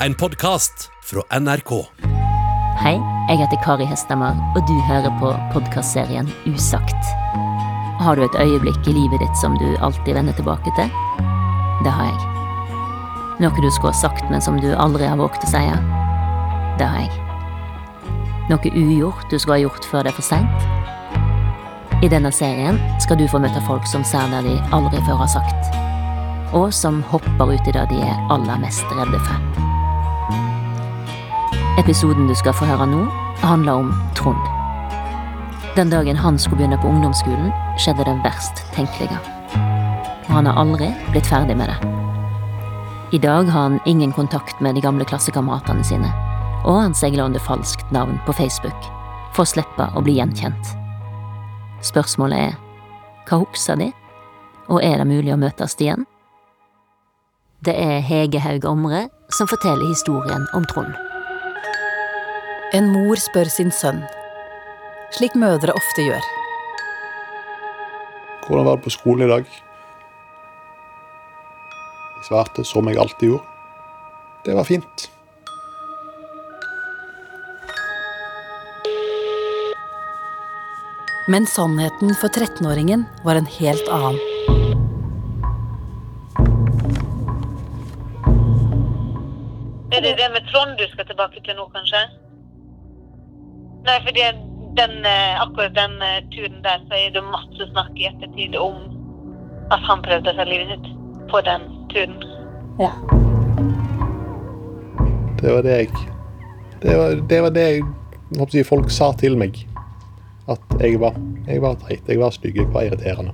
en podkast fra NRK. Hei, jeg heter Kari Hestemar, og du hører på podkastserien Usagt. Har du et øyeblikk i livet ditt som du alltid vender tilbake til? Det har jeg. Noe du skulle ha sagt, men som du aldri har våget å si? Det har jeg. Noe ugjort du skulle ha gjort før det er for seint? I denne serien skal du få møte folk som sier det de aldri før har sagt, og som hopper ut i det de er aller mest redde for. Episoden du skal få høre nå, handler om Trond. Den dagen han skulle begynne på ungdomsskolen, skjedde det verst tenkelige. Og han har aldri blitt ferdig med det. I dag har han ingen kontakt med de gamle klassekameratene sine, og han seiler under falskt navn på Facebook for å slippe å bli gjenkjent. Spørsmålet er hva husker de, og er det mulig å møtes igjen? Det er Hege Haug Omre som forteller historien om Trond. En mor spør sin sønn, slik mødre ofte gjør. Hvordan var det på skolen i dag? Jeg svarte som jeg alltid gjorde. Det var fint. Men sannheten for 13-åringen var en helt annen. Er det det med Trond du skal tilbake til nå, kanskje? Nei, fordi den, eh, akkurat den eh, turen der, så er det masse snakk i ettertid om at han prøvde å ta livet sitt på den turen. Ja. Det var det jeg Det var det, var det jeg, håper jeg, folk sa til meg. At jeg var, jeg var teit, jeg var stygg, jeg var irriterende.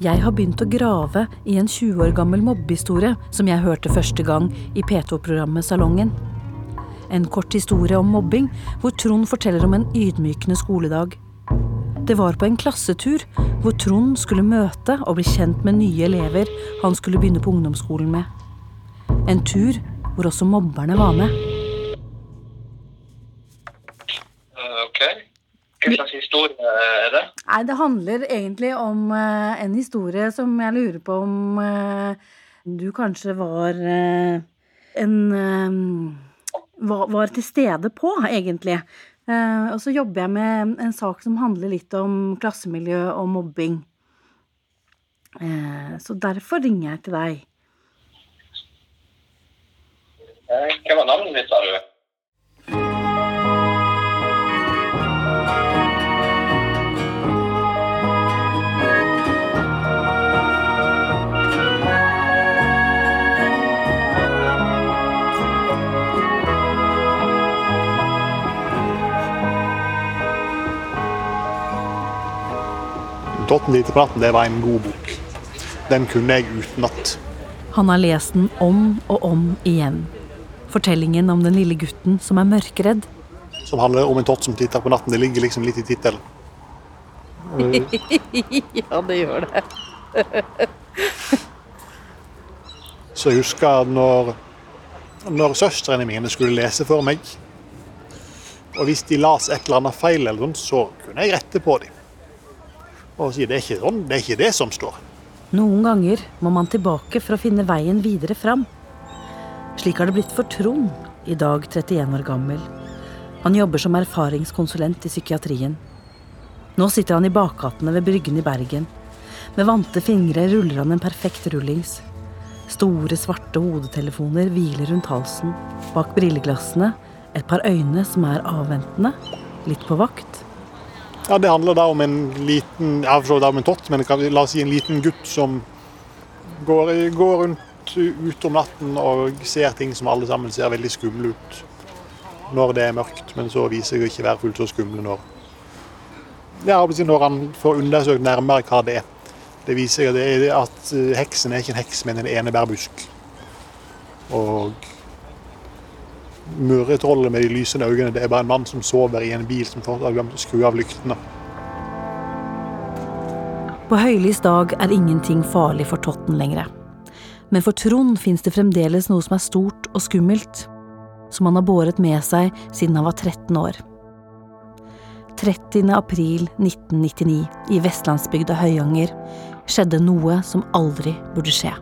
Jeg har begynt å grave i en 20 år gammel mobbehistorie som jeg hørte første gang i P2-programmet Salongen. En kort historie om mobbing, hvor Trond forteller om en ydmykende skoledag. Det var på en klassetur hvor Trond skulle møte og bli kjent med nye elever han skulle begynne på ungdomsskolen med. En tur hvor også mobberne var med. Eh, Ok. Hva slags historie er det? Nei, det handler egentlig om eh, en historie som jeg lurer på om eh, du kanskje var en var, til stede på, egentlig. Eh, og så jobber jeg med en sak som handler litt om klassemiljø og mobbing. Eh, så derfor ringer jeg til deg. Eh, Hva var navnet ditt, sa du? Totten lite på natten, det var en god bok. Den kunne jeg utenat. Han har lest den om og om igjen. Fortellingen om den lille gutten som er mørkredd. Som handler om en tott som titter på natten. Det ligger liksom litt i tittelen. ja, det gjør det. Så jeg husker når, når søstrene mine skulle lese for meg. Og hvis de las et eller annet feil, eller noe, så kunne jeg rette på dem. Og sier det er ikke sånn, det er ikke det som står. Noen ganger må man tilbake for å finne veien videre fram. Slik har det blitt for Trond, i dag 31 år gammel. Han jobber som erfaringskonsulent i psykiatrien. Nå sitter han i bakgatene ved Bryggen i Bergen. Med vante fingre ruller han en perfekt rullings. Store, svarte hodetelefoner hviler rundt halsen. Bak brilleglassene et par øyne som er avventende, litt på vakt. Ja, Det handler da om en liten ja, for om en tott, men la oss si en liten gutt som går, går rundt ute om natten og ser ting som alle sammen ser veldig skumle ut når det er mørkt, men så viser å ikke være fullt så skumle når ja, når han får undersøkt nærmere hva det er. Det viser det er at eh, heksen er ikke en heks, men en enebærbusk. Og murretrollet med de lysende øynene, det er bare en mann som sover i en bil som fortsatt har glemt å skru av lyktene. På høylys dag er ingenting farlig for Totten lenger. Men for Trond fins det fremdeles noe som er stort og skummelt, som han har båret med seg siden han var 13 år. 30. april 1999 i vestlandsbygda Høyanger skjedde noe som aldri burde skje.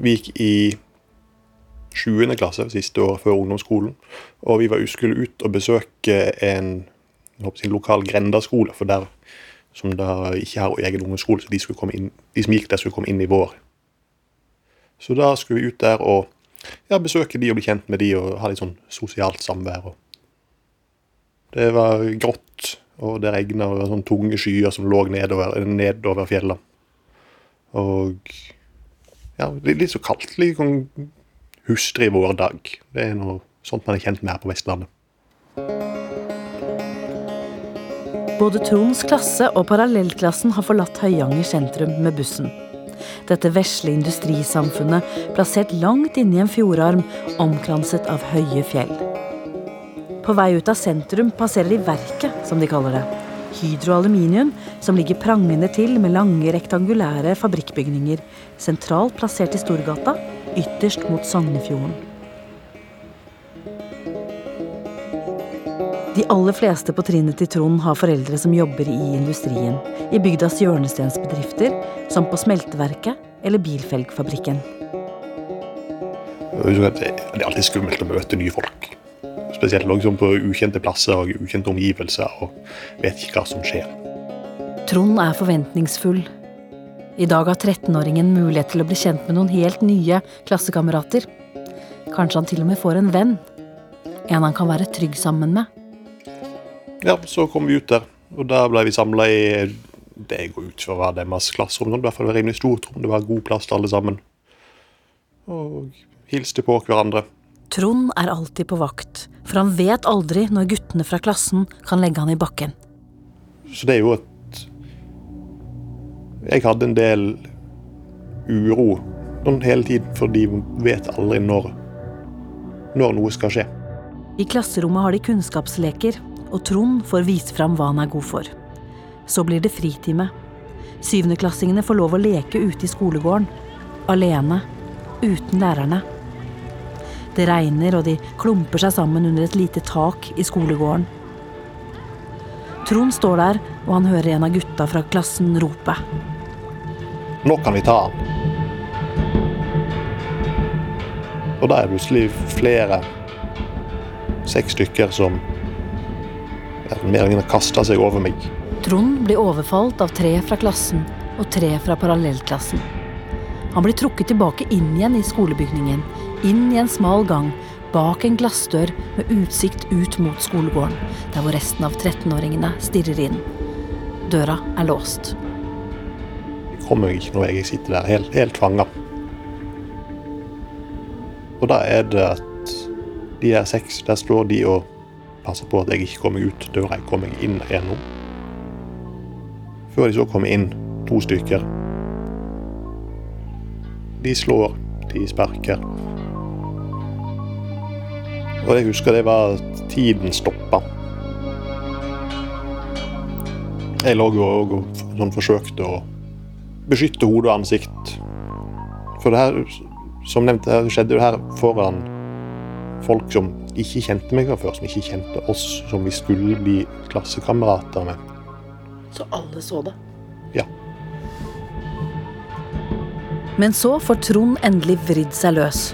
Vi gikk i 7. klasse, siste år før ungdomsskolen. Og vi var, skulle ut og besøke en, en lokal grendaskole, for der som da ikke har egen ungdomsskole, så de, inn, de som gikk der, skulle komme inn i vår. Så da skulle vi ut der og ja, besøke de og bli kjent med de og ha litt sånn sosialt samvær. Det var grått, og det regna, og det var sånne tunge skyer som lå nedover, nedover fjellene. Og ja, litt så kaldt. Litt sånn hustrig vårdag. Det er noe sånt man er kjent med her på Vestlandet. Både Tronds klasse og parallellklassen har forlatt Høyanger sentrum med bussen. Dette vesle industrisamfunnet plassert langt inne i en fjordarm omkranset av høye fjell. På vei ut av sentrum passerer de Verket, som de kaller det. Hydro Aluminium, som ligger prangende til med lange, rektangulære fabrikkbygninger, sentralt plassert i Storgata, ytterst mot Sognefjorden. De aller fleste på trinnet til Trond har foreldre som jobber i industrien. I bygdas hjørnestensbedrifter, som på smelteverket eller bilfelgfabrikken. Det er alltid skummelt å møte nye folk. Spesielt liksom på ukjente plasser og ukjente omgivelser. og vet ikke hva som skjer. Trond er forventningsfull. I dag har 13-åringen mulighet til å bli kjent med noen helt nye klassekamerater. Kanskje han til og med får en venn. En han kan være trygg sammen med. Ja, så kom vi ut der, og da ble vi samla i det går ut for å være deres klasserom. I hvert fall rimelig stort rom. Det var god plass til alle sammen. Og hilste på hverandre. Trond er alltid på vakt, for han vet aldri når guttene fra klassen kan legge han i bakken. Så det er jo et Jeg hadde en del uro sånn hele tiden, for de vet aldri når, når noe skal skje. I klasserommet har de kunnskapsleker, og Trond får vise fram hva han er god for. Så blir det fritime. Syvendeklassingene får lov å leke ute i skolegården. Alene. Uten lærerne. Det regner, og de klumper seg sammen under et lite tak i skolegården. Trond står der, og han hører en av gutta fra klassen rope. Nå kan vi ta han. Og da er det plutselig flere, seks stykker, som mer eller mindre kaster seg over meg. Trond blir overfalt av tre fra klassen og tre fra parallellklassen. Han blir trukket tilbake inn igjen i skolebygningen, inn i en smal gang, bak en glassdør med utsikt ut mot skolegården, der hvor resten av 13-åringene stirrer inn. Døra er låst. Jeg kommer ikke når jeg sitter der helt, helt fanga. Og da er det at de er seks, der står de og passer på at jeg ikke kommer ut døra jeg kommer inn gjennom. Før de så kommer inn, to stykker. De slår, de sparker. Og jeg husker det var at tiden stoppa. Jeg lå jo og sånn forsøkte å beskytte hode og ansikt. For det her, som nevnt, det skjedde jo her foran folk som ikke kjente meg fra før, som ikke kjente oss, som vi skulle bli klassekamerater med. Så alle så det? Ja. Men så får Trond endelig vridd seg løs.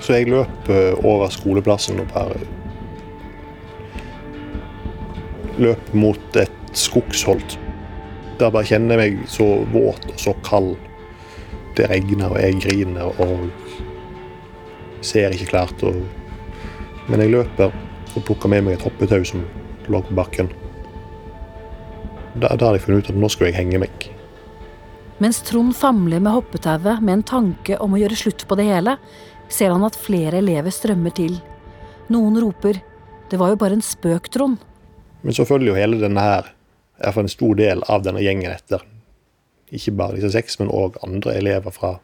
Så jeg løp eh, over skoleplassen og bare løp mot et skogsholt. Der bare kjenner jeg meg så våt og så kald. Det regner, og jeg griner og ser ikke klart. Og... Men jeg løper og plukker med meg et hoppetau som lå på bakken. Da, da hadde jeg funnet ut at nå skulle jeg henge meg. Mens Trond famler med hoppetauet med en tanke om å gjøre slutt på det hele, ser han at flere elever strømmer til. Noen roper 'Det var jo bare en spøk, Trond'. Men så følger jo hele denne her, iallfall en stor del av denne gjengen etter. Ikke bare disse seks, men òg andre elever fra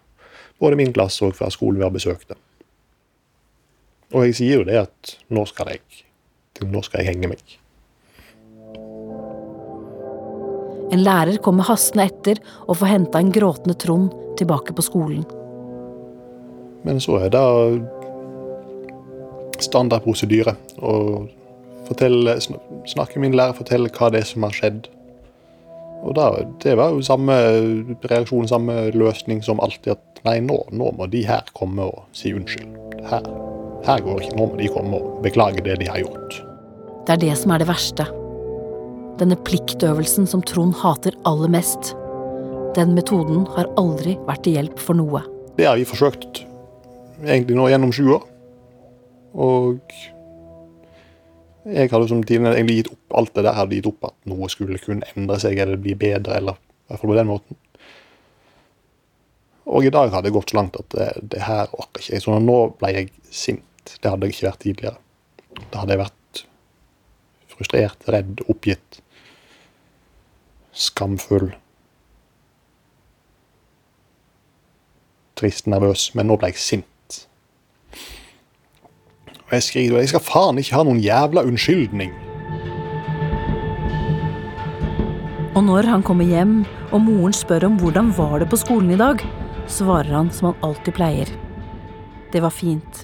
både min klasse og fra skolen vi har besøkt. dem. Og jeg sier jo det at nå skal jeg, nå skal jeg henge meg. En lærer kommer hastende etter og får henta en gråtende Trond tilbake på skolen. Men så er det standardprosedyre å fortelle, snakke med min lærer, fortelle hva det er som har skjedd. Og da, Det var jo samme reaksjon, samme løsning som alltid. At nei, nå, nå må de her komme og si unnskyld. her, her går ikke Nå må de komme og beklage det de har gjort. Det er det som er det verste. Denne pliktøvelsen som Trond hater aller mest. Den metoden har aldri vært til hjelp for noe. Det har vi forsøkt egentlig nå gjennom sju år. Og jeg hadde som tidligere egentlig gitt opp alt det der. hadde gitt opp at noe skulle kunne endre seg eller bli bedre, eller i hvert fall på den måten. Og i dag hadde det gått så langt at det, det her orker ikke jeg. Så nå ble jeg sint. Det hadde jeg ikke vært tidligere. Da hadde jeg vært frustrert, redd, oppgitt, skamfull. Trist, nervøs. Men nå ble jeg sint. Og jeg skriver jeg skal faen ikke ha noen jævla unnskyldning. Og når han kommer hjem og moren spør om hvordan var det på skolen i dag, svarer han som han alltid pleier. Det var fint.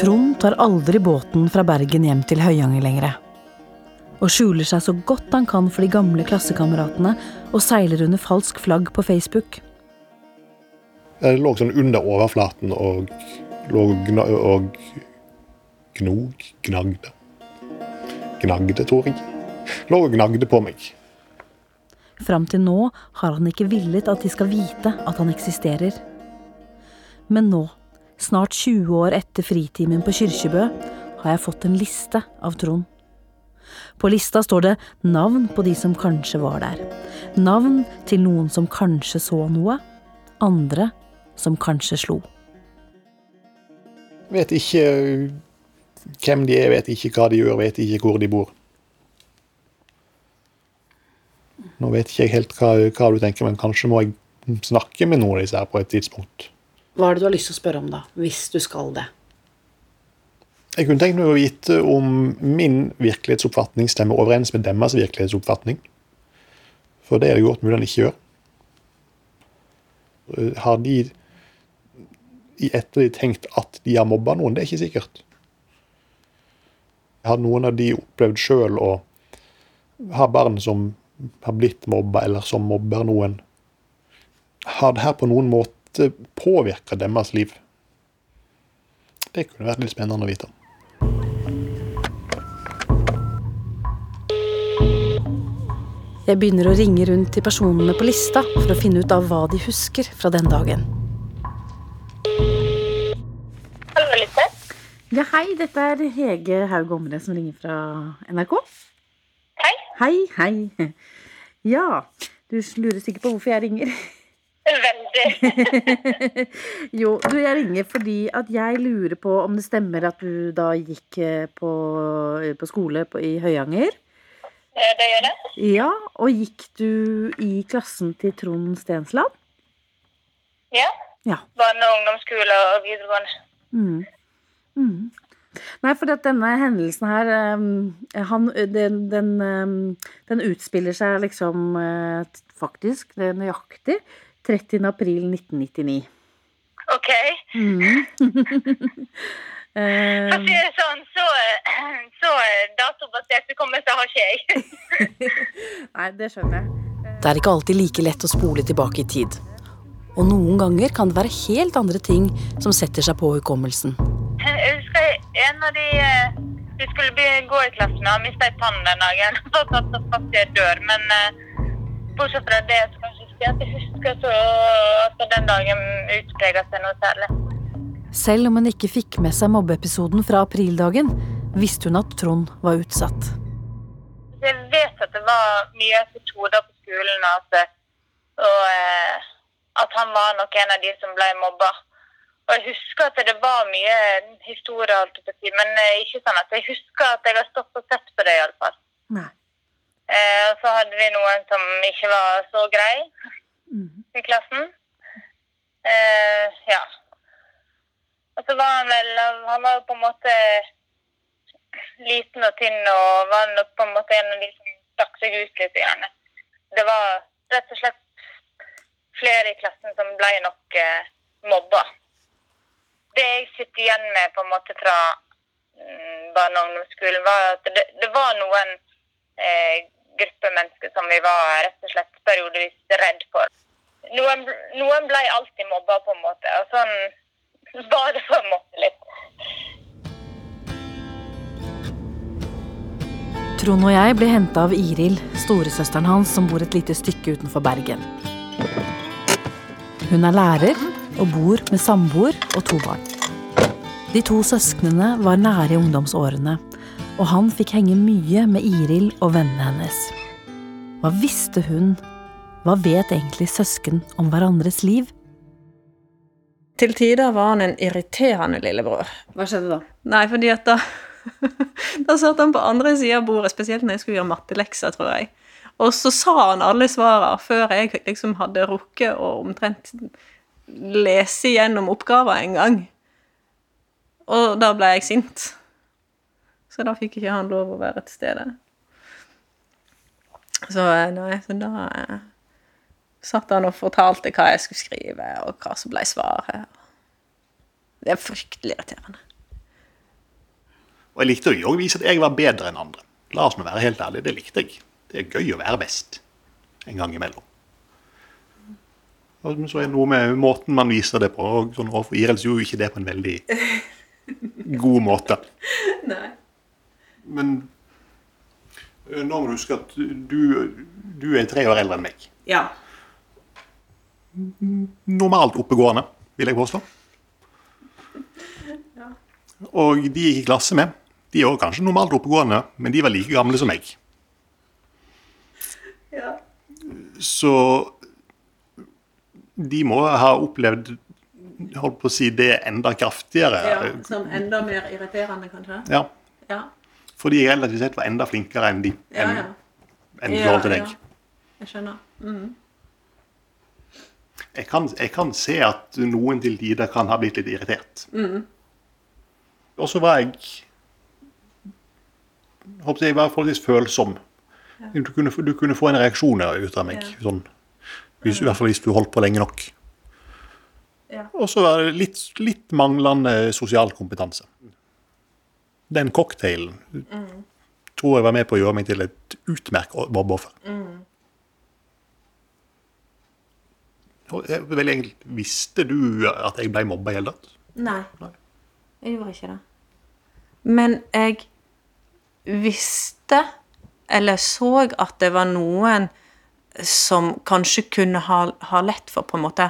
Trond tar aldri båten fra Bergen hjem til Høyanger lenger. Og skjuler seg så godt han kan for de gamle klassekameratene og seiler under falsk flagg på Facebook. Jeg lå sånn under overflaten og lå gna og gnog Gnagde. Gnagde, tror jeg. Lå og gnagde på meg. Fram til nå har han ikke villet at de skal vite at han eksisterer. Men nå, snart 20 år etter fritimen på Kyrkjebø, har jeg fått en liste av Trond. På lista står det navn på de som kanskje var der. Navn til noen som kanskje så noe. Andre som kanskje slo. Vet ikke hvem de er, vet ikke hva de gjør, vet ikke hvor de bor. Nå vet ikke jeg helt hva, hva du tenker, men kanskje må jeg snakke med noen av disse her på et tidspunkt. Hva er det du har lyst til å spørre om, da? Hvis du skal det. Jeg kunne tenkt meg å vite om min virkelighetsoppfatning stemmer overens med deres virkelighetsoppfatning. For det er det godt mulig han ikke gjør. Har de i ettertid tenkt at de har mobba noen? Det er ikke sikkert. Har noen av de opplevd sjøl å ha barn som har blitt mobba, eller som mobber noen? Har det her på noen måte påvirka deres liv? Det kunne vært litt spennende å vite. Jeg begynner å ringe rundt til personene på lista for å finne ut av hva de husker fra den dagen. Hallo, Lisbeth. Ja, hei, dette er Hege Haug Omre som ringer fra NRK. Hei. Hei, hei. Ja, du lurer sikkert på hvorfor jeg ringer. Veldig. jo, du, jeg ringer fordi at jeg lurer på om det stemmer at du da gikk eh, på, på skole på, i Høyanger. Eh, Det gjør det. Ja, og gikk du i klassen til Trond Stensland? Ja. Ja. Barne- og ungdomsskole og videregående. Mm. Mm. Nei, for at denne hendelsen her um, han, den, den, um, den utspiller seg liksom uh, faktisk det er nøyaktig 30. april 1999. OK. Mm. For å Eh, si det sånn, så, så datobasert hukommelse har ikke jeg. nei, det skjønner jeg. Det er ikke alltid like lett å spole tilbake i tid. Og noen ganger kan det være helt andre ting som setter seg på hukommelsen. En av de eh, skulle be- gå i klassen og mista ei tann den dagen. Så fast i dør. Men eh, bortsett fra det, så kan jeg ikke at jeg husker så at den dagen utprega seg noe særlig. Selv om hun ikke fikk med seg mobbeepisoden fra aprildagen, visste hun at Trond var utsatt. Jeg vet at det var mye episoder på skolen, altså, og, eh, at han var nok en av de som ble mobba. Og jeg husker at det var mye historie, men eh, ikke sånn at jeg husker at jeg har stått og sett på det, iallfall. Eh, og så hadde vi noen som ikke var så grei mm. i klassen. Eh, ja. Og så var han vel Han var jo på en måte liten og tynn og var nok på en måte en av de som stakk seg ut litt. Gjerne. Det var rett og slett flere i klassen som ble nok eh, mobba. Det jeg sitter igjen med på en måte fra mm, barne- og ungdomsskolen, var at det, det var noen eh, gruppemennesker som vi var rett og slett periodevis redd for. noen, noen ble alltid mobba, på en måte. Og sånn var det på en måte litt. Trond og jeg ble henta av Iril, storesøsteren hans som bor et lite stykke utenfor Bergen. Hun er lærer og bor med samboer og to barn. De to søsknene var nære i ungdomsårene, og han fikk henge mye med Iril og vennene hennes. Hva visste hun? Hva vet egentlig søsken om hverandres liv? Til tider var han en irriterende lillebror. Hva skjedde da? Nei, fordi at da Da satt han på andre sida av bordet, spesielt når jeg skulle gjøre mattelekser, tror jeg. Og så sa han alle svarene før jeg liksom hadde rukket å omtrent lese gjennom oppgaven en gang. Og da ble jeg sint. Så da fikk ikke han lov å være til stede. Så eh, nei, så da eh, satt han og fortalte hva jeg skulle skrive, og hva som ble svaret. Det er fryktelig irriterende. Og jeg likte jo å vise at jeg var bedre enn andre. La oss nå være helt ærlige, det likte jeg. Det er gøy å være best en gang imellom. Så er det noe med måten man viser det på. og sånn Overfor Irel gjorde jo ikke det på en veldig god måte. Nei. Men nå må du huske at du, du er tre år eldre enn meg. Ja. Normalt oppegående, vil jeg påstå. Ja. Og de jeg gikk i klasse med, de er også kanskje normalt oppegående, men de var like gamle som meg. Ja. Så de må ha opplevd holdt på å si det enda kraftigere. ja. Som enda mer irriterende, kanskje? Ja, Ja. fordi jeg relativt sett var enda flinkere enn de. Ja, Enn, ja. enn i Ja, til deg. ja. Jeg skjønner. Mm. Jeg, kan, jeg kan se at noen til tider kan ha blitt litt irritert. Mm. Og så var jeg håper jeg var forholdsvis følsom. Du, kunne, du kunne få en reaksjon ut av meg. Sånn, hvis, I hvert fall hvis du holdt på lenge nok. Ja. Og så var det litt, litt manglende sosial kompetanse. Den cocktailen Mm. tror jeg var med på å gjøre meg til et utmerket mobbeoffer. Mm. Vel, egentlig, visste du at jeg ble mobba i hele tatt? Nei. Jeg gjorde ikke det. Men jeg visste, eller så at det var noen som kanskje kunne ha, ha lett for på en måte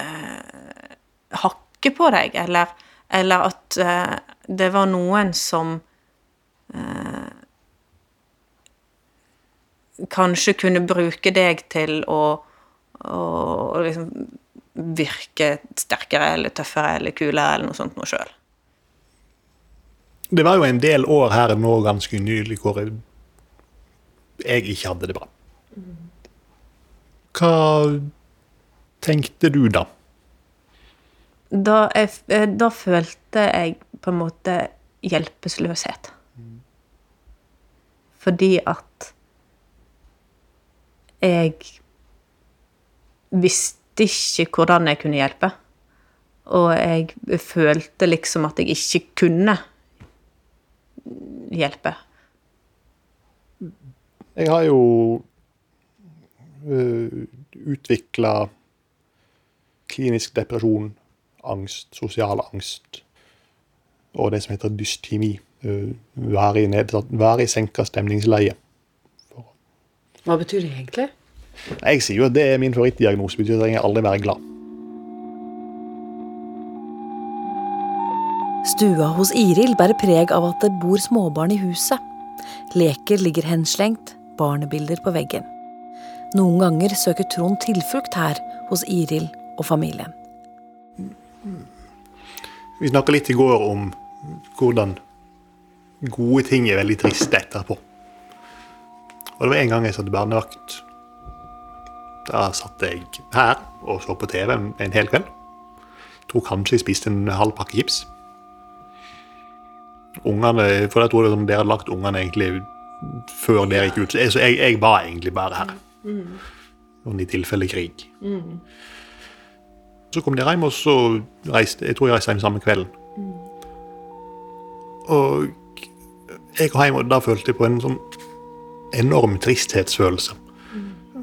eh, hakke på deg, eller, eller at eh, det var noen som eh, kanskje kunne bruke deg til å, å liksom virke sterkere eller tøffere eller kulere eller noe sånt noe sjøl. Det var jo en del år her nå ganske nylig hvor jeg, jeg ikke hadde det bra. Hva tenkte du da? Da, jeg, eh, da følte jeg på en måte hjelpeløshet. Fordi at jeg visste ikke hvordan jeg kunne hjelpe. Og jeg følte liksom at jeg ikke kunne hjelpe. Jeg har jo utvikla klinisk depresjon, angst, sosial angst og det som heter dystemi. Uh, være i, nedsatt- være i senka stemningsleie. Hva betyr det egentlig? Jeg sier jo at det er min favorittdiagnose. betyr at jeg aldri være glad. Stua hos Iril bærer preg av at det bor småbarn i huset. Leker ligger henslengt, barnebilder på veggen. Noen ganger søker Trond tilflukt her hos Iril og familien. Vi snakka litt i går om hvordan gode ting er veldig triste etterpå. Og det var en gang jeg satt barnevakt. Da satt jeg her og så på TV en, hel kveld. Jeg tror kanskje jeg spiste en halv pakke chips. Ungene, For jeg tror det er som dere hadde lagt ungene egentlig før dere gikk ut. Så jeg, jeg var egentlig bare her. Sånn i tilfelle krig. Så kom dere hjem, og så reiste jeg tror jeg reiste hjem samme kvelden. Og jeg kom hjem, og da følte jeg på en sånn enorm tristhetsfølelse.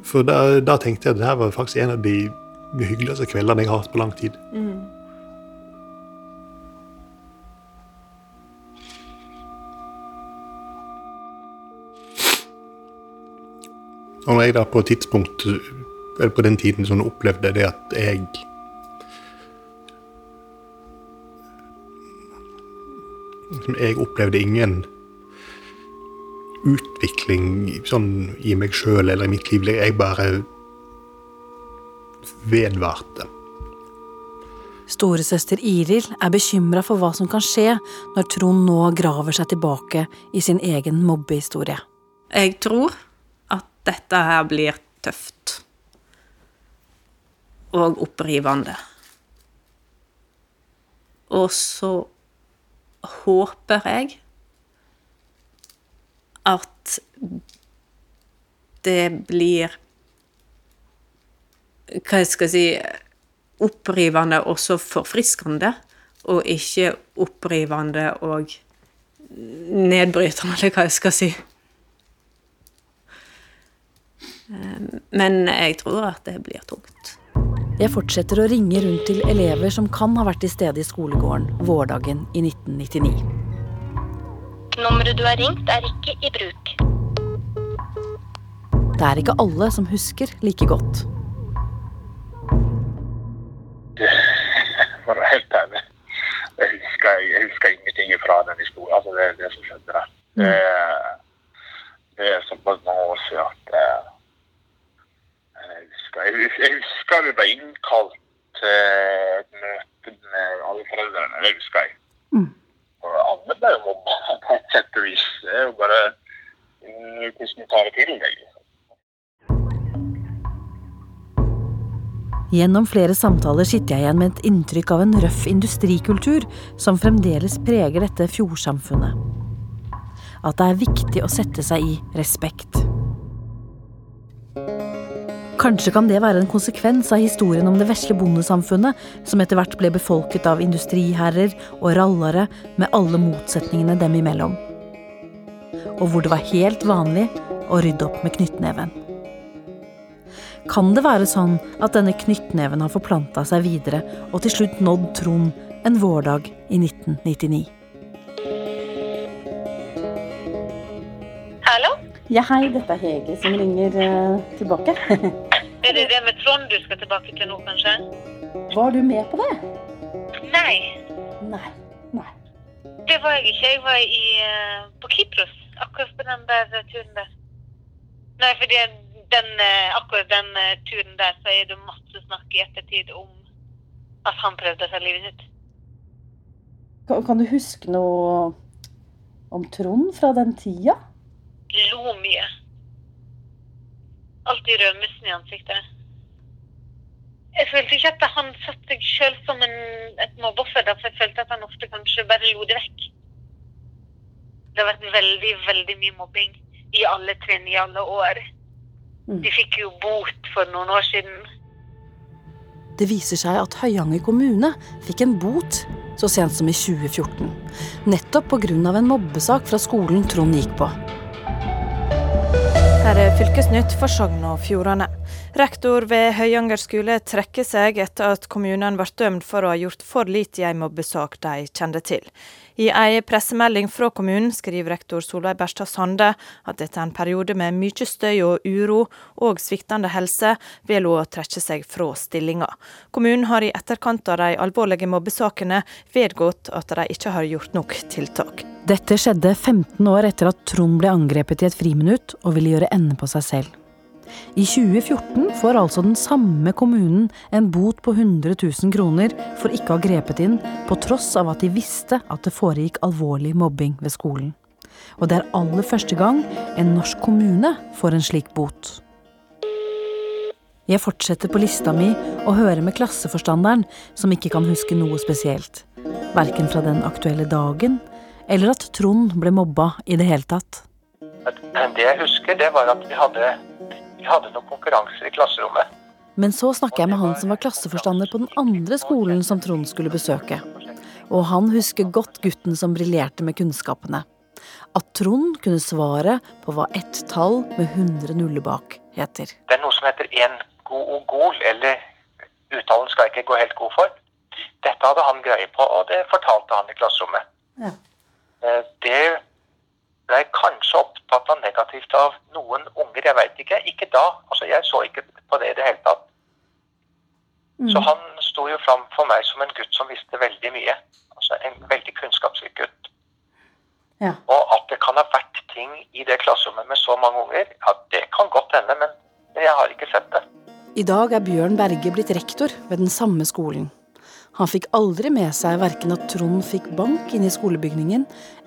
For da, da tenkte jeg at det her var faktisk en av de hyggeligste kveldene jeg har hatt på lang tid. Og når jeg da på et tidspunkt, eller på den tiden sånn opplevde det at jeg Jeg opplevde ingen utvikling sånn i meg sjøl eller i mitt liv. Jeg bare vedvarte. Storesøster Iril er bekymra for hva som kan skje når Trond nå graver seg tilbake i sin egen mobbehistorie. Jeg tror dette her blir tøft. Og opprivende. Og så håper jeg at det blir Hva jeg skal si Opprivende og så forfriskende, og ikke opprivende og nedbrytende, eller hva jeg skal si. Men jeg tror at det blir tungt. Jeg fortsetter å ringe rundt til elever som kan ha vært til stede i skolegården vårdagen i 1999. Nummeret du har ringt, er ikke i bruk. Det er ikke alle som husker like godt. For å være helt ærlig. Jeg husker, jeg husker ingenting fra den historien. Altså det, det som skjedde der. Det, det er såpass mange år siden at eh, jeg husker, jeg, jeg husker vi ble innkalt til et møte med alle foreldrene. Det husker jeg. Og alle ble jo mobba på et sett og vis. Det er jo bare mm, hvordan du tar det til deg. Gjennom flere samtaler sitter jeg igjen med et inntrykk av en røff industrikultur som fremdeles preger dette fjordsamfunnet. At det er viktig å sette seg i respekt. Kanskje kan det være en konsekvens av historien om det vesle bondesamfunnet, som etter hvert ble befolket av industriherrer og rallare med alle motsetningene dem imellom. Og hvor det var helt vanlig å rydde opp med knyttneven. Kan det være sånn at denne knyttneven har forplanta seg videre og til slutt nådd Trond en vårdag i 1999? Hallo? Ja, hei, dette er Hege som ringer uh, tilbake. Er det det med Trond du skal tilbake til nå, kanskje? Var du med på det? Nei, Nei. Nei. det var jeg ikke. Jeg var i, eh, på Kypros akkurat på den der eh, turen der. Nei, fordi den, eh, akkurat den turen der så er det masse snakk i ettertid om at han prøvde å ta livet sitt. Kan, kan du huske noe om Trond fra den tida? Lo mye. Alltid rødmussen i ansiktet. Jeg følte ikke at han satte seg sjøl som en, et mobbeoffer, for jeg følte at han ofte kanskje bare lo det vekk. Det har vært veldig, veldig mye mobbing i alle trinn i alle år. De fikk jo bot for noen år siden. Det viser seg at Høyanger kommune fikk en bot så sent som i 2014. Nettopp pga. en mobbesak fra skolen Trond gikk på. Her er Fylkesnytt for Sogn og Fjordane. Rektor ved Høyanger skole trekker seg etter at kommunen ble dømt for å ha gjort for lite i en mobbesak de kjente til. I ei pressemelding fra kommunen skriver rektor Solveig Berstad Sande at etter en periode med mye støy og uro og sviktende helse, vil hun trekke seg fra stillinga. Kommunen har i etterkant av de alvorlige mobbesakene vedgått at de ikke har gjort nok tiltak. Dette skjedde 15 år etter at Trond ble angrepet i et friminutt og ville gjøre ende på seg selv. I 2014 får altså den samme kommunen en bot på 100 000 kroner for ikke å ha grepet inn, på tross av at de visste at det foregikk alvorlig mobbing ved skolen. Og det er aller første gang en norsk kommune får en slik bot. Jeg fortsetter på lista mi og hører med klasseforstanderen, som ikke kan huske noe spesielt. Verken fra den aktuelle dagen, eller at Trond ble mobba i det hele tatt. Det jeg husker, det var at vi hadde, vi hadde noen konkurranser i klasserommet. Men så snakker jeg med han som var klasseforstander på den andre skolen som Trond skulle besøke. Og han husker godt gutten som briljerte med kunnskapene. at Trond kunne svare på hva ett tall med 100 nuller bak heter. Det er noe som heter en googol, eller uttalen skal jeg ikke gå helt god for. Dette hadde han greie på, og det fortalte han i klasserommet. Ja. Eh, Det ble kanskje opptatt av negativt av noen unger, jeg veit ikke. Ikke da. Altså, jeg så ikke på det i det hele tatt. Så han sto jo fram for meg som en gutt som visste veldig mye. Altså en veldig kunnskapsrik gutt. Ja. Og at det kan ha vært ting i det klasserommet med så mange unger, ja, det kan godt hende, men jeg har ikke sett det. I dag er Bjørn Berge blitt rektor ved den samme skolen. Han fikk aldri med seg verken at Trond fikk bank inne i skolebygningen,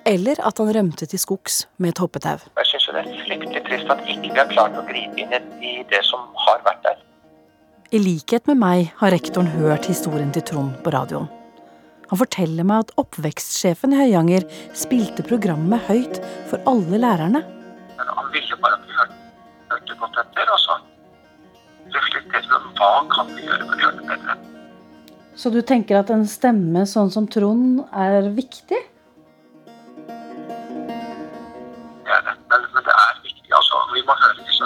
eller at han rømte til skogs med et hoppetau. Jeg syns det er fryktelig trist at ikke vi har klart å gripe inn i det som har vært der. I likhet med meg har rektoren hørt historien til Trond på radioen. Han forteller meg at oppvekstsjefen i Høyanger spilte programmet høyt for alle lærerne. Men han ville bare at vi hørte, hørte godt etter, og så reflekterte vi hva kan vi gjøre for å gjøre det bedre. Så du tenker at en stemme sånn som Trond er viktig?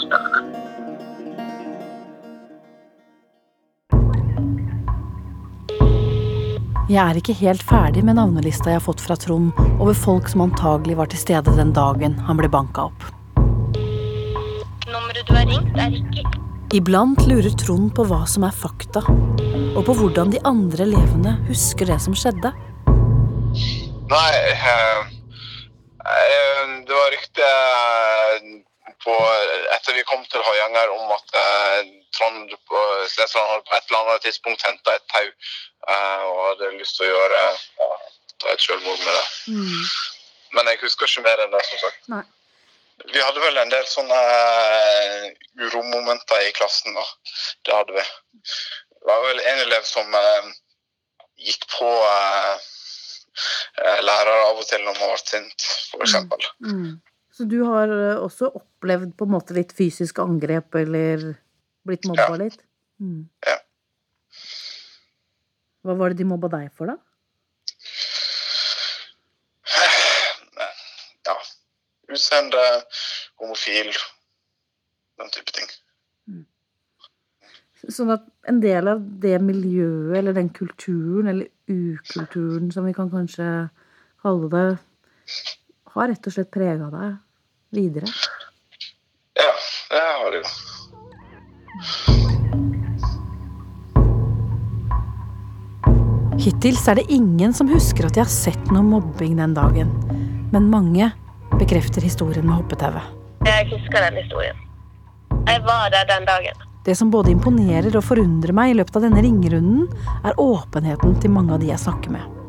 Stemmene. Jeg er ikke helt ferdig med navnelista jeg har fått fra Trond over folk som antagelig var til stede den dagen han ble banka opp. Nummeret du har ringt, er ikke Iblant lurer Trond på hva som er fakta, og på hvordan de andre elevene husker det som skjedde. Nei, eh, eh, det var rykte eh, på, etter vi kom til Høyanger om at eh, Trond på hadde på et eller annet tidspunkt henta et tau eh, og hadde lyst til å gjøre ja, ta et selvmord med det. Men jeg husker ikke mer enn det, som sagt. Nei. Vi hadde vel en del sånne eh, uromomenter i klassen. da. Det hadde vi. Det var vel en elev som eh, gikk på eh, eh, lærere av og til når man ble sint, f.eks. Mm. Så du har eh, også opplevd på en måte litt fysisk angrep, eller blitt mobba Ja. litt? Mm. Ja. Hva var det de mobba deg for, da? Ja. Utseende, homofil, den type ting. Sånn at en del av det miljøet, eller den kulturen, eller ukulturen, som vi kan kanskje kalle det, har rett og slett prega deg videre? Ja, det har det jo. Hittils er det ingen som husker at de har sett noe mobbing den dagen, men mange bekrefter historien med hoppetauet. Jeg husker den historien. Jeg var der den dagen. Det som både imponerer og forundrer meg i løpet av denne ringerunden, er åpenheten til mange av de jeg snakker med.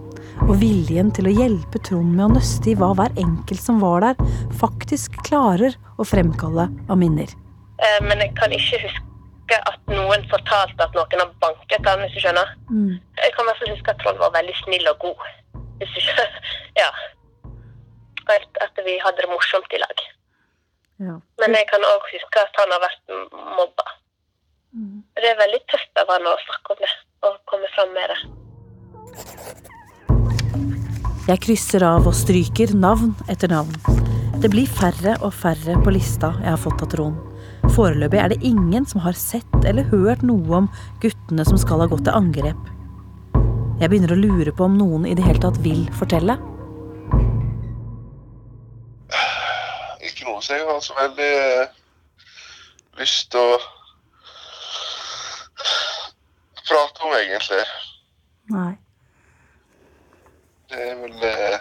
Og viljen til å hjelpe Trond med å nøste i hva hver enkelt som var der, faktisk klarer å fremkalle av minner. Eh, Men jeg kan ikke huske at noen fortalte at noen har banket han, hvis du skjønner. Jeg kan i hvert fall huske at Trond var veldig snill og god. Hvis du skjønner. Ja. Og at vi hadde det morsomt i lag. Ja. Men jeg kan òg huske at han har vært mobba. Det er veldig tøft av han å snakke om det og komme fram med det. Jeg krysser av og stryker navn etter navn. Det blir færre og færre på lista jeg har fått av Trond. Foreløpig er det ingen som har sett eller hørt noe om guttene som skal ha gått til angrep. Jeg begynner å lure på om noen i det hele tatt vil fortelle. Ikke noe som jeg har så veldig eh, lyst til å prate om, egentlig. Nei. Det er vel eh,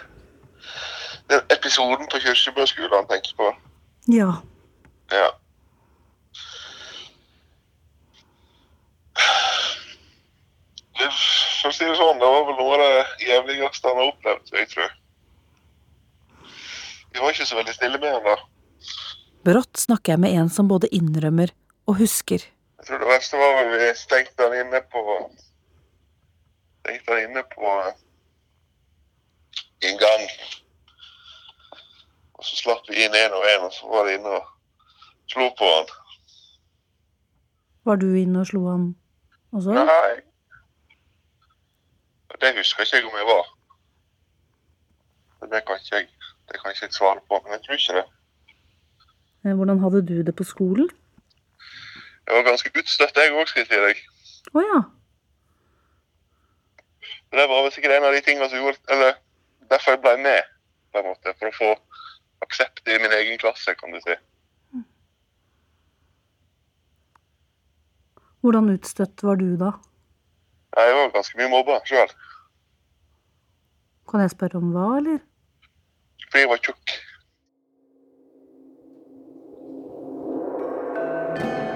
den episoden på Kirsebø skole han tenker på. Ja. Ja. Det, for å si det sånn, det var vel noe av det jævligste han har opplevd, jeg tror. Vi var ikke så veldig snille med han da. Brått snakker jeg med en som både innrømmer og husker. Jeg tror det verste var vel vi stengte han inne på Stengte han inne på i gang. Og så slapp vi inn én og én, og så var de inne og slo på han. Var du inne og slo han også? Nei. Det husker ikke jeg om jeg var. Det kan ikke jeg. Det kan jeg ikke svare på, men jeg tror ikke det. Eh, Hvordan hadde du det på skolen? Jeg var ganske utstøtt, jeg òg, skal jeg si deg. Å ja. Det var vel sikkert en av de tingene som gjorde Eller derfor jeg ble med, på en måte. For å få aksept i min egen klasse, kan du si. Hvordan utstøtt var du da? Jeg var ganske mye mobba sjøl, Kan jeg spørre om hva, eller? fordi jeg var tjukk.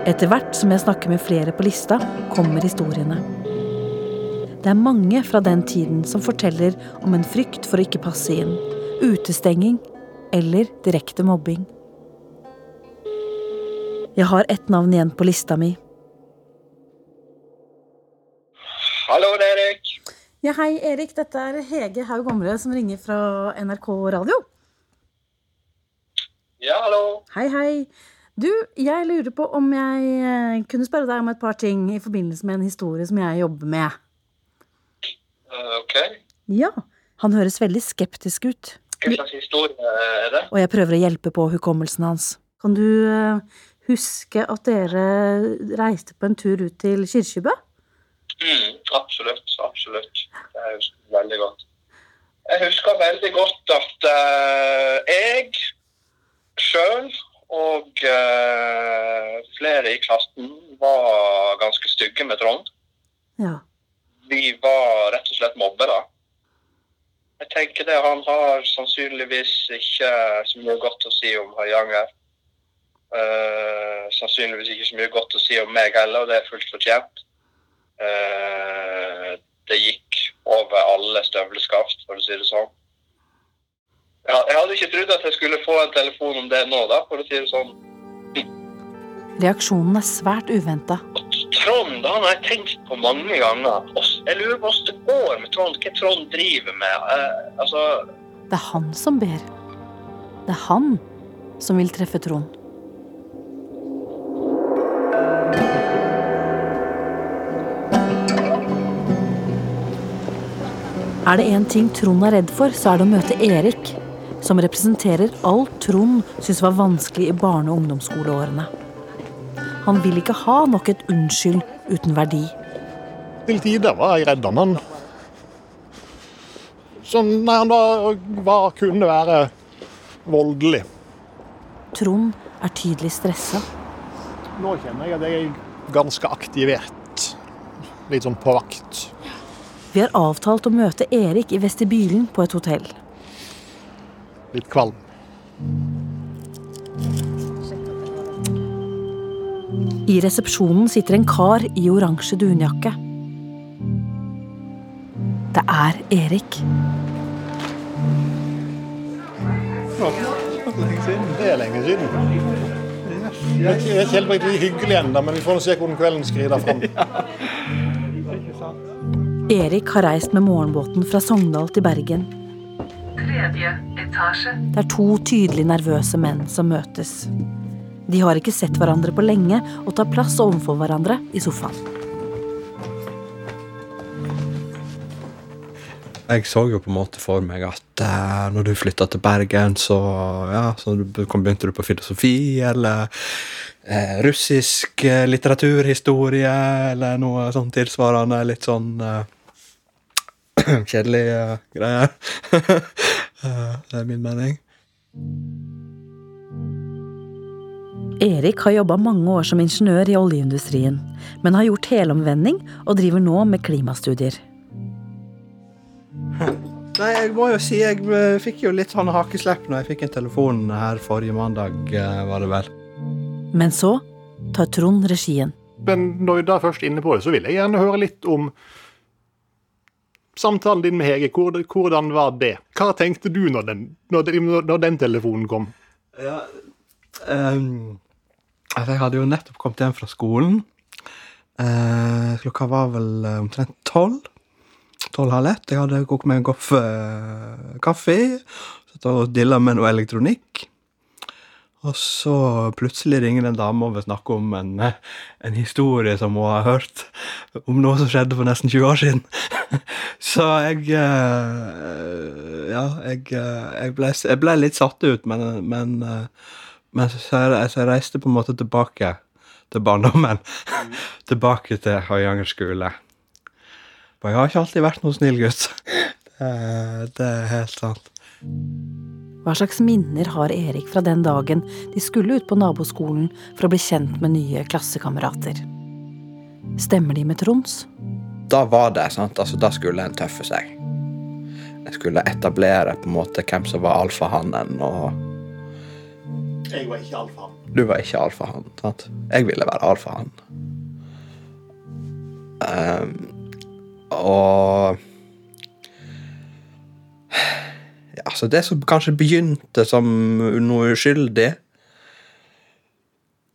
Etter hvert som jeg snakker med flere på lista, kommer historiene. Det er mange fra den tiden som forteller om en frykt for å ikke passe inn, utestenging eller direkte mobbing. Jeg har ett navn igjen på lista mi. Hallo, det er Erik. Ja, hei, Erik. Dette er Hege Haug Omre som ringer fra NRK Radio. Ja, hallo. Hei, hei. Du, jeg lurer på om jeg eh, kunne spørre deg om et par ting i forbindelse med en historie som jeg jobber med. Eh, ok. Ja, han høres veldig skeptisk ut, Hva slags historie er det? og jeg prøver å hjelpe på hukommelsen hans. Kan du eh, huske at dere reiste på en tur ut til Kirkebø? Mm, absolutt, absolutt. Det husker jeg veldig godt. Jeg husker veldig godt at uh, jeg sjøl og uh, flere i klassen var ganske stygge med Trond. Ja. Vi var rett og slett mobbere. Jeg tenker det, Han har sannsynligvis ikke så mye godt å si om Høyanger. Uh, sannsynligvis ikke så mye godt å si om meg heller, og det er fullt fortjent. Uh, det gikk over alle støvleskaft, for å si det sånn. Ja, jeg hadde ikke trodd at jeg skulle få en telefon om det nå, da, for å si det sånn. Reaksjonen er svært uventa. Trond han har jeg tenkt på mange ganger. Oss- Jeg lurer på hvordan det går med Trond. Hva Trond driver med. Eh, altså, Det er han som ber. Det er han som vil treffe Trond. Er det én ting Trond er redd for, så er det å møte Erik, som representerer alt Trond syns var vanskelig i barne- og ungdomsskoleårene. Han vil ikke ha nok et unnskyld uten verdi. Til tider var jeg redd han. Han, sånn, nei, han var, var, kunne være voldelig. Trond er tydelig stressa. Nå kjenner jeg at jeg er ganske aktivert. Litt sånn på vakt. Vi har avtalt å møte Erik i vestibylen på et hotell. Litt kvalm. I resepsjonen sitter en kar i oransje dunjakke. Det er Erik. Det er lenge siden. Jeg er ikke- jeg ikke helt riktig hyggelig ennå, men vi får se hvordan kvelden skrider fram. Erik har reist med morgenbåten fra Sogndal til Bergen. Det er to tydelig nervøse menn som møtes. De har ikke sett hverandre på lenge og tar plass overfor hverandre i sofaen. Jeg så jo på en måte for meg at eh, når du flytta til Bergen, så, ja, så begynte du på filosofi eller eh, russisk eh, litteraturhistorie eller noe sånn tilsvarende. Litt sånn eh, kjedelige eh, greier. Det er min mening. Erik har jobba mange år som ingeniør i oljeindustrien, men har gjort helomvending og driver nå med klimastudier. Nei, jeg må jo si jeg eh, fikk jo litt sånn hakeslepp når jeg fikk en telefon her forrige mandag, eh, var det vel. Men så tar Trond regien. Men når vi da først er inne på det, så vil jeg gjerne høre litt om samtalen din med Hege. Hvordan var det? Hva tenkte du når den, når den, når den telefonen kom? Ja, ehm, altså, jeg hadde jo nettopp kommet hjem fra skolen. Uh, klokka var vel omtrent tolv. Tolv-halv ett. Jeg hadde kokt meg en kopp eh, kaffe. Satt og dilla med noe elektronikk. Og så plutselig ringer en dame og vil snakke om en, en historie som hun har hørt om noe som skjedde for nesten 20 år siden. Så jeg eh, Ja, jeg, eh, jeg, ble, jeg ble litt satt ut, men, men, eh, men så, jeg, så jeg reiste på en måte tilbake til barndommen. tilbake til Høyanger skole. For jeg har ikke alltid vært noen snill gutt. Det, det er helt sant. Hva slags minner har Erik fra den dagen de skulle ut på naboskolen for å bli kjent med nye klassekamerater? Stemmer de med Trons? Da var det, sant. Altså, da skulle en tøffe seg. Jeg skulle etablere på en måte hvem som var alfahannen, og Jeg var ikke alfahann. Du var ikke alfahann, sant? Jeg ville være alfahann. Um, og ja, så det som kanskje begynte som noe uskyldig,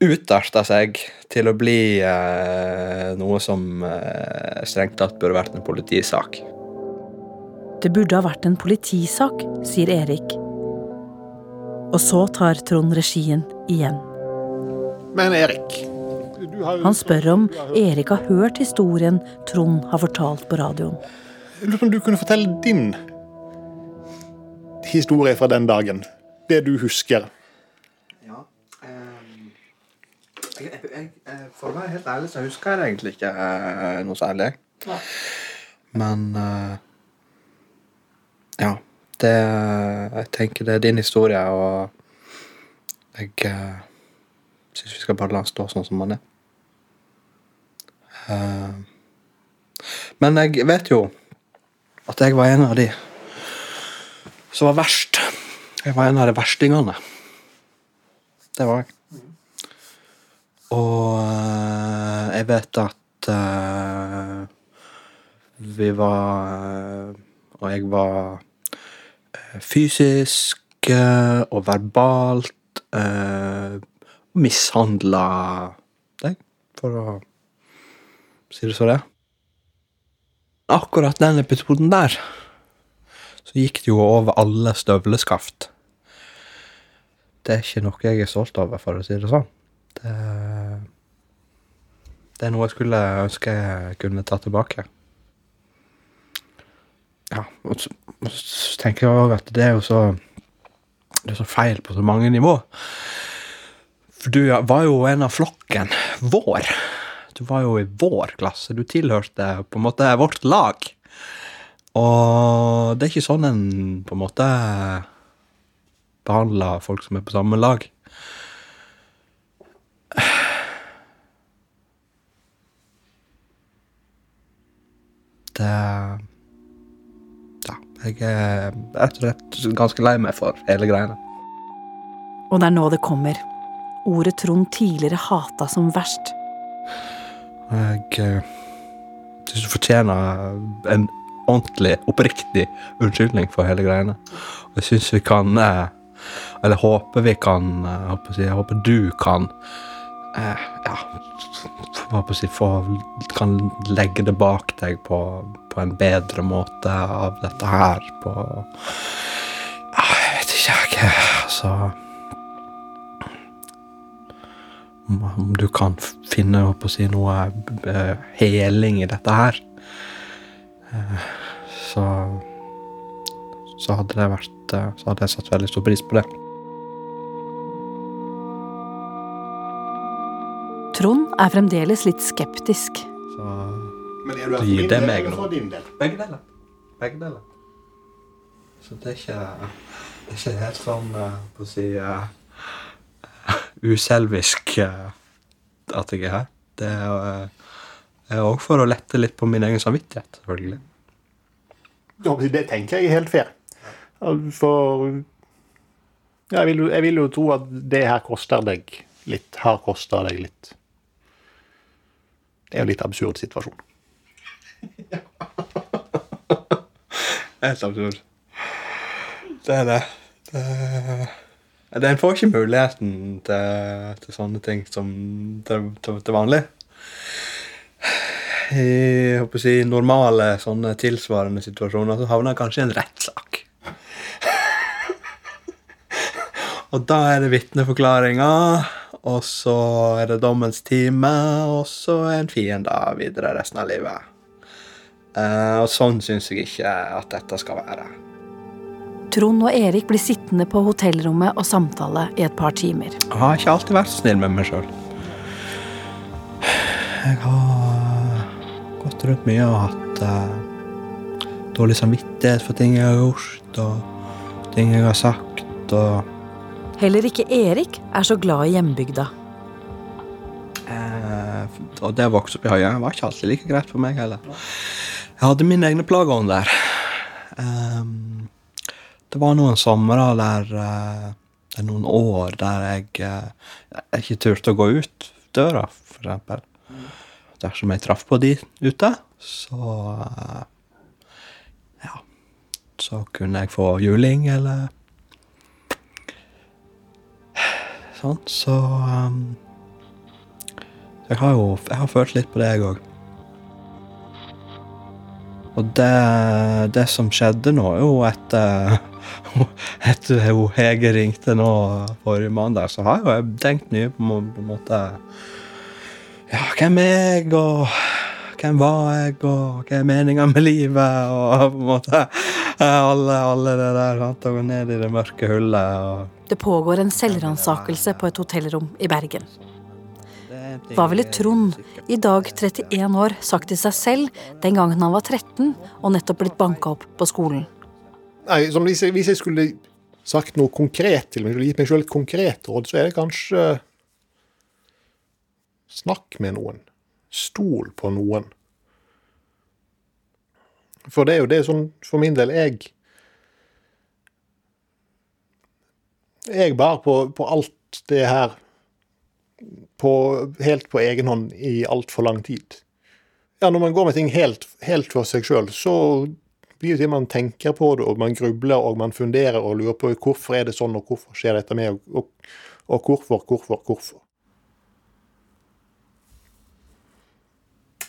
utarta seg til å bli eh, noe som eh, strengt tatt burde vært en politisak. Det burde ha vært en politisak, sier Erik. Og så tar Trond regien igjen. Men Erik Han spør om Erik har hørt historien Trond har fortalt på radioen. Jeg lurer på om du kunne fortelle din historie fra den dagen. Det du husker. Ja. Jeg, jeg, jeg, for å være helt ærlig, så husker jeg egentlig ikke eh, noe særlig. Men eh, ja. Det Jeg tenker det er din historie, og jeg uh, syns vi skal bare la den stå sånn som den er. Eh, men jeg vet jo at jeg var en av de som var verst. Jeg var en av de verstingene. Det var jeg. Og eh, jeg vet at uh, vi var Og jeg var fysisk og verbalt uh, mishandla deg, for å si du så det. Akkurat den episoden der så gikk det jo over alle støvleskaft. Det er ikke noe jeg er stolt over, for å si det sånn. Det, det er noe jeg skulle ønske jeg kunne ta tilbake. Ja, og så, og så tenker jeg òg at det er jo så Det er så feil på så mange nivå. For du var jo en av flokken vår. Du var jo i vår klasse. Du tilhørte på en måte vårt lag. Og det er ikke sånn en på en måte behandler folk som er på samme lag. Det Ja, jeg er rett og slett ganske lei meg for hele greiene. Og det er nå det kommer. Ordet Trond tidligere hata som verst. Jeg syns du fortjener en ordentlig, oppriktig unnskyldning for hele greiene. Og jeg syns vi kan eh, Eller håper vi kan eh, jeg, håper du kan Ja Hva på jeg, si kan legge det bak deg på, på en bedre måte av dette her på Jeg vet ikke, jeg. Altså om du kan finne å si, noe uh, heling i dette her. Uh, så så hadde det vært uh, Så hadde jeg satt veldig stor pris på det. Trond er fremdeles litt skeptisk. Så Men er du her for gir min det del meg eller noe. for din del? Begge deler. Begge deler. Så det er ikke, det er ikke helt sånn på å si uselvisk uh, at jeg er her. Det er òg for å lette litt på min egen samvittighet, selvfølgelig. Ja, Det tenker jeg er helt fair. For jeg vil, jo- jeg vil jo tro at det her koster deg litt. Har kosta deg litt. Det er jo en litt absurd situasjon. Helt absurd. Det er det. det det En får ikke muligheten til, til sånne ting som til, til, til vanlig. I håper å si, normale sånne tilsvarende situasjoner så havner kanskje i en rettssak. Og da er det vitneforklaringa, og så er det dommens time, og så er en fiende videre resten av livet. Uh, og sånn syns jeg ikke at dette skal være. Trond og Erik blir sittende på hotellrommet og samtale i et par timer. Jeg har ikke alltid vært snill med meg sjøl. Jeg har gått rundt mye og hatt uh, dårlig samvittighet for ting jeg har gjort, og ting jeg har sagt, og Heller ikke Erik er så glad i hjembygda. Eh, og det å vokse opp i Høie var ikke alltid like greit for meg heller. Jeg hadde mine egne plager om der. Ehm, det var noen somre der uh, noen år der jeg, uh, ikke turte å gå ut døra, for eksempel. Dersom jeg traff på de ute, så uh, Ja. Så kunne jeg få juling, eller Sånn, så um, Jeg har jo jeg har følt litt på det, jeg òg. Og det, det som skjedde nå, jo etter etter at Hege ringte nå forrige mandag, så har jo jeg tenkt mye på, på en måte Ja, hvem er jeg, og hvem var jeg, og hva er meninga med livet, og på en måte alle, alle det der. Sant? Og ned i det mørke hullet og Det pågår en selvransakelse på et hotellrom i Bergen. Hva ville Trond, i dag 31 år, sagt til seg selv den gangen han var 13 og nettopp blitt banka opp på skolen? Nei, som hvis, jeg, hvis jeg skulle sagt noe konkret til meg, gitt meg selv et konkret råd, så er det kanskje Snakk med noen. Stol på noen. For det er jo det som for min del jeg Jeg bar på, på alt det her på, helt på egen hånd i altfor lang tid. Ja, når man går med ting helt, helt for seg sjøl, så blir det til man tenker på det, og man grubler og man funderer og lurer på hvorfor er det sånn, og hvorfor skjer dette med, og, og, og hvorfor, hvorfor, hvorfor.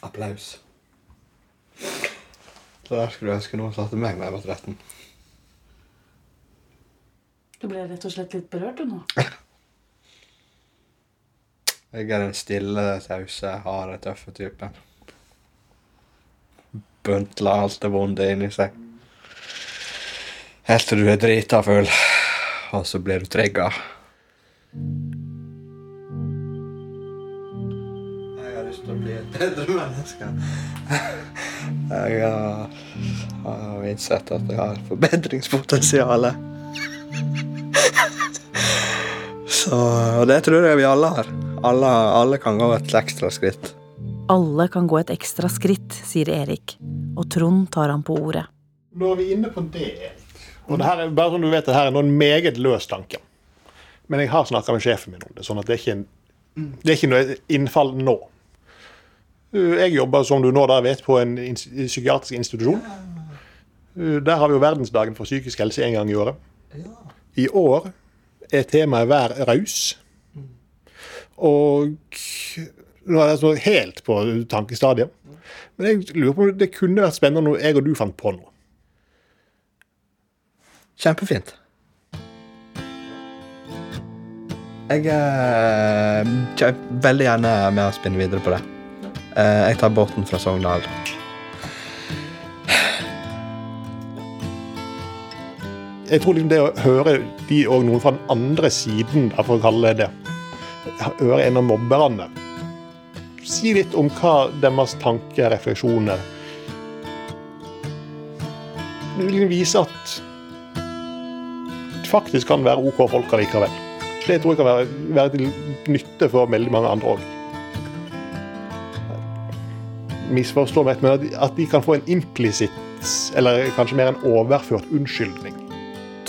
Applaus. Så der skulle jeg ønske noen satte meg da jeg var 13. Du ble rett og slett litt berørt, du nå? Jeg er den stille, tause, harde, tøffe typen. Buntler alt det vonde inni seg. Helt til du er drita full, og så blir du trigga. Jeg har lyst til å bli et bedre menneske. Jeg har, har innsett at jeg har forbedringspotensial. Så, og det tror jeg vi alle har. Alle, alle kan gå et ekstra skritt. Alle kan gå et ekstra skritt, sier Erik, og Trond tar ham på ordet. Nå er vi inne på det, Erik. Og det her er bare sånn du vet, det her er en meget løs tanke. Men jeg har snakka med sjefen min om det, sånn at det er ikke, en, det er ikke noe innfall nå. Uh, Jeg jobber, som du nå da vet, på en psykiatrisk institusjon. Uh, Der har vi jo verdensdagen for psykisk helse en gang i året. I år er temaet 'vær raus'. Og nå er jeg så helt på tankestadiet. Men jeg lurer på om det kunne vært spennende når jeg og du fant på noe. Kjempefint. Jeg er kjø- veldig gjerne med å spinne videre på det. Eh, Jeg tar båten fra Sogndal. Jeg tror liksom det å høre de og noen fra den andre siden, for å kalle det det, høre en av mobberne Si litt om hva deres tanker, refleksjoner Det vil vise at det faktisk kan være OK folk likevel. Det tror jeg kan være, være til nytte for veldig mange andre òg. Misforstå meg, men at de kan få en implisitt, eller kanskje mer en overført unnskyldning.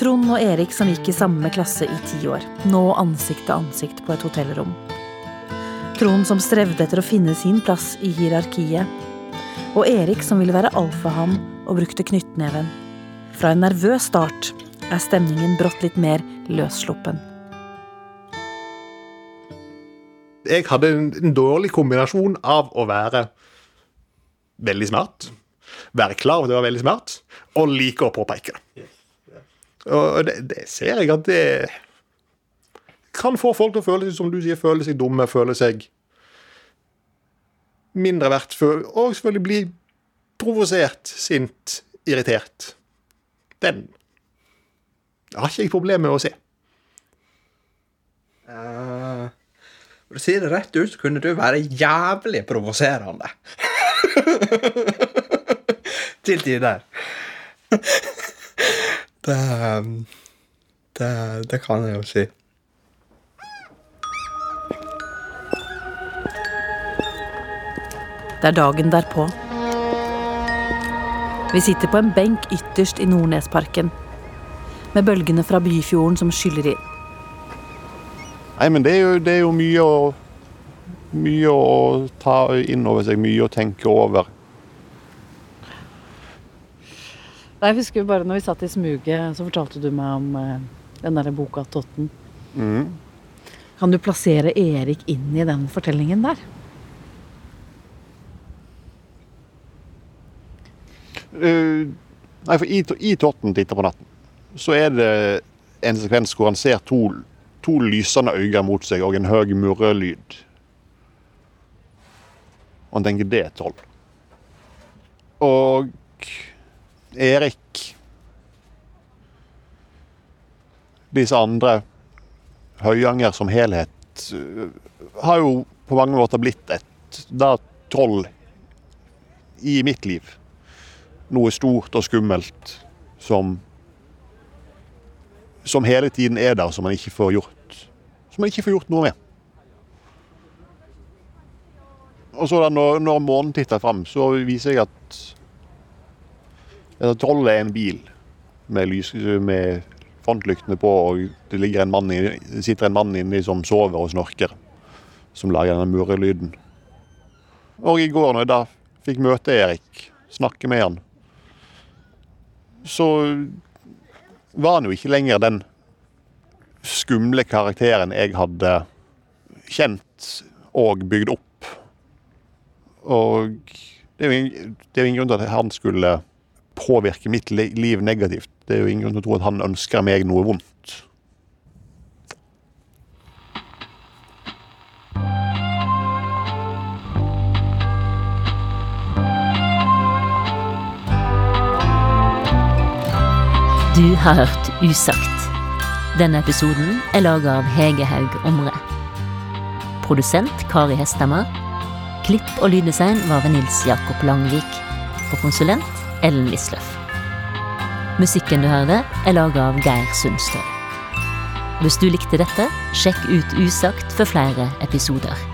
Trond og Erik som gikk i samme klasse i ti år, nå ansikt til ansikt på et hotellrom. Trond som strevde etter å finne sin plass i hierarkiet. Og Erik som ville være alfahann og brukte knyttneven. Fra en nervøs start er stemningen brått litt mer løssluppen. jeg hadde en, en dårlig kombinasjon av å være veldig smart, være klar over at det var veldig smart, og like å påpeke det. Og det, det ser jeg at det kan få folk til å føle seg som du sier, føle seg dumme, føle seg mindre verdt, og selvfølgelig bli provosert, sint, irritert. Den har ikke jeg problemer med å se. Uh, for å si det rett ut, så kunne du være jævlig provoserende. Til tider. det, det Det kan jeg jo si. Det er dagen derpå. Vi sitter på en benk ytterst i Nordnesparken, med bølgene fra Byfjorden som skyller inn. Nei, men det er jo, det er jo mye å Mye å ta inn over seg, mye å tenke over. Jeg husker jo bare når vi satt i smuget, så fortalte du meg om eh, den derre boka 'Totten'. Mm. Kan du plassere Erik inn i den fortellingen der? Nei, for i, i Totten titter på natten, så er det en sekvens hvor han ser to, to lysende øyne mot seg og en høy murrelyd. Og han tenker det er troll. Og Erik Disse andre Høyanger som helhet eh, har jo på mange måter blitt et da troll i mitt liv noe stort og skummelt som som hele tiden er der, som man ikke får gjort som man ikke får gjort noe med. Og så da når, når månen titter fram, så viser jeg at, at trollet er en bil med, lys, med frontlyktene på, og det en mann sitter en mann inni som sover og snorker, som lager denne murrelyden. Og i går når jeg da fikk møte Erik, snakke med han, så var han jo ikke lenger den skumle karakteren jeg hadde kjent og bygd opp. Og det er jo ingen, grunn til at han skulle påvirke mitt liv negativt. Det er jo ingen grunn til å tro at han ønsker meg noe vondt. Du har hørt Usagt. Denne episoden er laga av Hege Haug Omre. Produsent Kari Hesthammer. Klipp og lyddesign var ved Nils Jakob Langvik. Og konsulent Ellen Wisløff. Musikken du hørte, er laga av Geir Sundstøl. Hvis du likte dette, sjekk ut Usagt for flere episoder.